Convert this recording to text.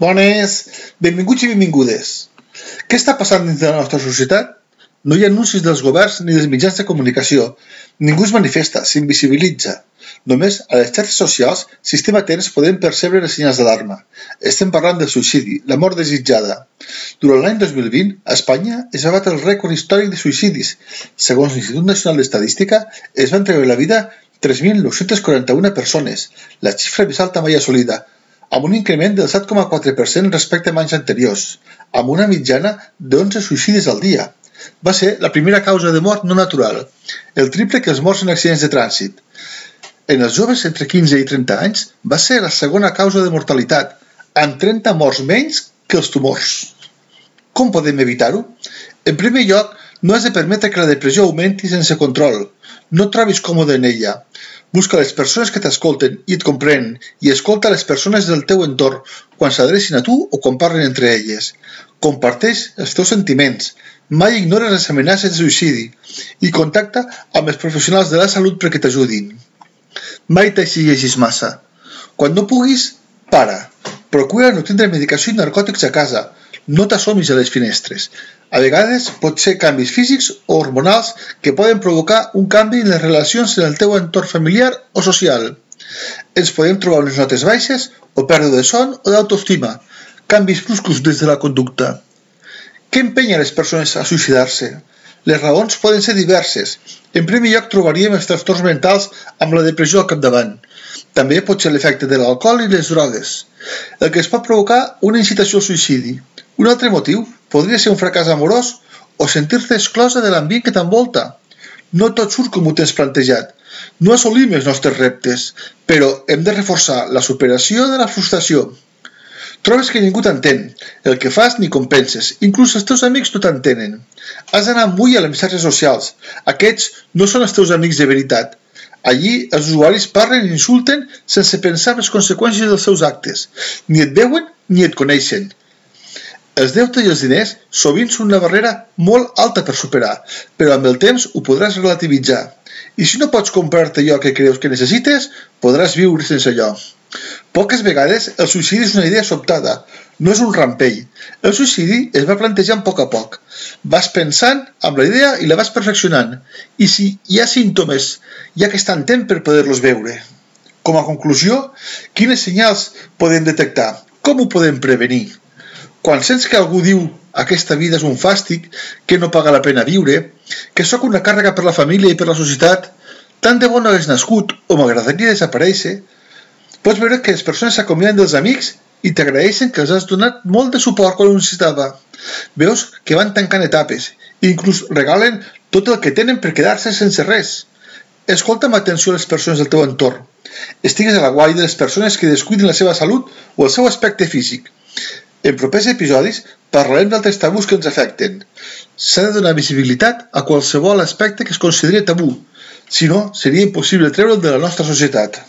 Bones, benvinguts i benvingudes. Què està passant dins de la nostra societat? No hi ha anuncis dels governs ni dels mitjans de comunicació. Ningú es manifesta, s'invisibilitza. Només a les xarxes socials, sistema temps podem percebre les senyals d'alarma. Estem parlant del suïcidi, la mort desitjada. Durant l'any 2020, a Espanya es va batre el rècord històric de suïcidis. Segons l'Institut Nacional d'Estadística, es van treure la vida 3.941 persones, la xifra més alta mai assolida, amb un increment del 7,4% respecte a anys anteriors, amb una mitjana d'11 suïcidis al dia. Va ser la primera causa de mort no natural, el triple que els morts en accidents de trànsit. En els joves entre 15 i 30 anys va ser la segona causa de mortalitat, amb 30 morts menys que els tumors. Com podem evitar-ho? En primer lloc, no has de permetre que la depressió augmenti sense control. No et trobis còmode en ella. Busca les persones que t'escolten i et comprenen i escolta les persones del teu entorn quan s'adrecin a tu o quan parlen entre elles. Comparteix els teus sentiments. Mai ignores les amenaces de suïcidi i contacta amb els professionals de la salut perquè t'ajudin. Mai t'exigeixis massa. Quan no puguis, para. Procura no tindre medicació i narcòtics a casa. No t'assomis a les finestres. A vegades pot ser canvis físics o hormonals que poden provocar un canvi en les relacions en el teu entorn familiar o social. Ens podem trobar unes notes baixes o pèrdua de son o d'autoestima, canvis bruscos des de la conducta. Què empenya les persones a suïcidar-se? Les raons poden ser diverses. En primer lloc trobaríem els trastorns mentals amb la depressió al capdavant. També pot ser l'efecte de l'alcohol i les drogues, el que es pot provocar una incitació al suïcidi. Un altre motiu podria ser un fracàs amorós o sentir-te exclosa de l'ambient que t'envolta. No tot surt com ho tens plantejat. No assolim els nostres reptes, però hem de reforçar la superació de la frustració. Trobes que ningú t'entén, el que fas ni compenses, inclús els teus amics no t'entenen. Has d'anar muy a les xarxes socials. Aquests no són els teus amics de veritat. Allí els usuaris parlen i insulten sense pensar en les conseqüències dels seus actes. Ni et veuen ni et coneixen. Els deutes i els diners sovint són una barrera molt alta per superar, però amb el temps ho podràs relativitzar. I si no pots comprar-te allò que creus que necessites, podràs viure sense allò. Poques vegades el suïcidi és una idea sobtada, no és un rampell. El suïcidi es va plantejant a poc a poc. Vas pensant amb la idea i la vas perfeccionant. I si hi ha símptomes, ha que estar temps per poder-los veure. Com a conclusió, quines senyals podem detectar? Com ho podem prevenir? Quan sents que algú diu aquesta vida és un fàstic, que no paga la pena viure, que sóc una càrrega per la família i per la societat, tant de bo no hagués nascut o m'agradaria desaparèixer, Pots veure que les persones s'acomiaden dels amics i t'agraeixen que els has donat molt de suport quan ho necessitava. Veus que van tancant etapes i inclús regalen tot el que tenen per quedar-se sense res. Escolta amb atenció les persones del teu entorn. Estigues a la guai de les persones que descuiden la seva salut o el seu aspecte físic. En propers episodis parlarem d'altres tabús que ens afecten. S'ha de donar visibilitat a qualsevol aspecte que es consideri tabú, si no, seria impossible treure'l de la nostra societat.